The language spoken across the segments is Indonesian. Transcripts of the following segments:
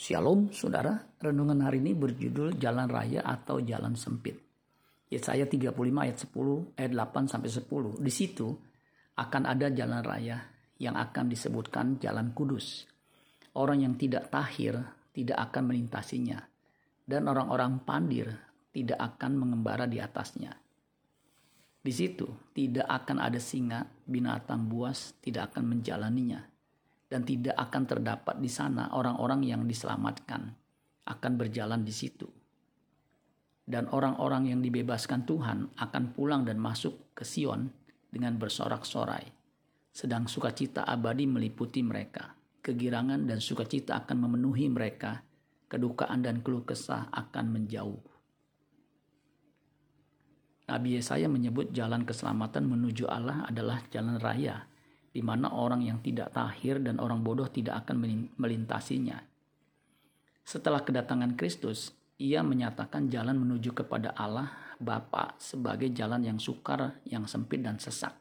Shalom saudara, renungan hari ini berjudul Jalan Raya atau Jalan Sempit. Yesaya 35 ayat 10, ayat 8 sampai 10. Di situ akan ada jalan raya yang akan disebutkan jalan kudus. Orang yang tidak tahir tidak akan melintasinya. Dan orang-orang pandir tidak akan mengembara di atasnya. Di situ tidak akan ada singa, binatang buas tidak akan menjalaninya dan tidak akan terdapat di sana orang-orang yang diselamatkan akan berjalan di situ. Dan orang-orang yang dibebaskan Tuhan akan pulang dan masuk ke Sion dengan bersorak-sorai. Sedang sukacita abadi meliputi mereka. Kegirangan dan sukacita akan memenuhi mereka. Kedukaan dan keluh kesah akan menjauh. Nabi Yesaya menyebut jalan keselamatan menuju Allah adalah jalan raya di mana orang yang tidak tahir dan orang bodoh tidak akan melintasinya. Setelah kedatangan Kristus, ia menyatakan jalan menuju kepada Allah Bapa sebagai jalan yang sukar, yang sempit dan sesak.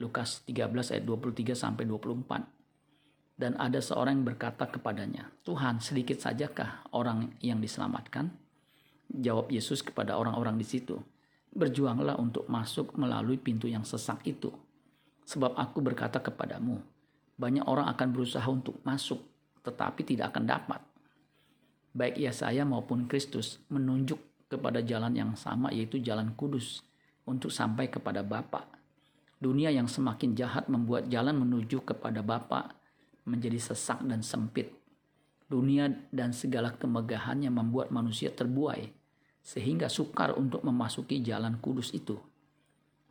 Lukas 13 ayat 23 sampai 24. Dan ada seorang yang berkata kepadanya, "Tuhan, sedikit sajakah orang yang diselamatkan?" Jawab Yesus kepada orang-orang di situ, "Berjuanglah untuk masuk melalui pintu yang sesak itu." Sebab aku berkata kepadamu, banyak orang akan berusaha untuk masuk, tetapi tidak akan dapat. Baik ia saya maupun Kristus menunjuk kepada jalan yang sama yaitu jalan kudus untuk sampai kepada Bapa. Dunia yang semakin jahat membuat jalan menuju kepada Bapa menjadi sesak dan sempit. Dunia dan segala kemegahannya membuat manusia terbuai sehingga sukar untuk memasuki jalan kudus itu.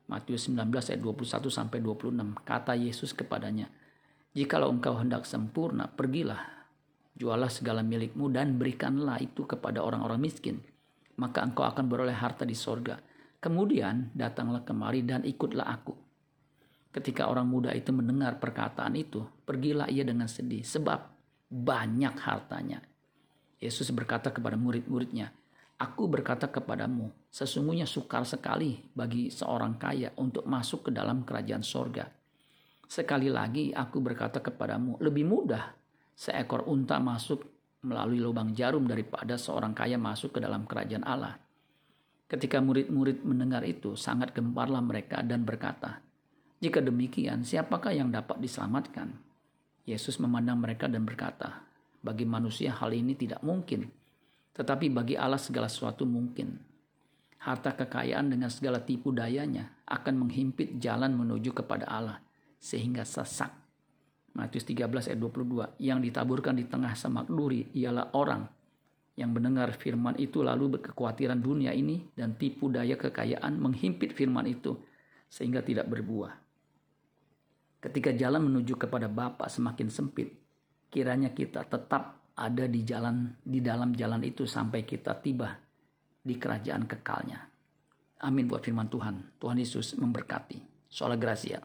Matius 19 ayat 21 sampai 26. Kata Yesus kepadanya, "Jikalau engkau hendak sempurna, pergilah, jualah segala milikmu dan berikanlah itu kepada orang-orang miskin, maka engkau akan beroleh harta di sorga. Kemudian datanglah kemari dan ikutlah aku." Ketika orang muda itu mendengar perkataan itu, pergilah ia dengan sedih, sebab banyak hartanya. Yesus berkata kepada murid-muridnya, Aku berkata kepadamu, sesungguhnya sukar sekali bagi seorang kaya untuk masuk ke dalam kerajaan sorga. Sekali lagi aku berkata kepadamu, lebih mudah seekor unta masuk melalui lubang jarum daripada seorang kaya masuk ke dalam kerajaan Allah. Ketika murid-murid mendengar itu, sangat gemparlah mereka dan berkata, Jika demikian, siapakah yang dapat diselamatkan? Yesus memandang mereka dan berkata, Bagi manusia hal ini tidak mungkin, tetapi bagi Allah segala sesuatu mungkin. Harta kekayaan dengan segala tipu dayanya akan menghimpit jalan menuju kepada Allah sehingga sesak. Matius 13 ayat 22 yang ditaburkan di tengah semak duri ialah orang yang mendengar firman itu lalu berkekhawatiran dunia ini dan tipu daya kekayaan menghimpit firman itu sehingga tidak berbuah. Ketika jalan menuju kepada Bapa semakin sempit, kiranya kita tetap ada di jalan di dalam jalan itu sampai kita tiba di kerajaan kekalnya. Amin buat firman Tuhan. Tuhan Yesus memberkati. Soal Gracia.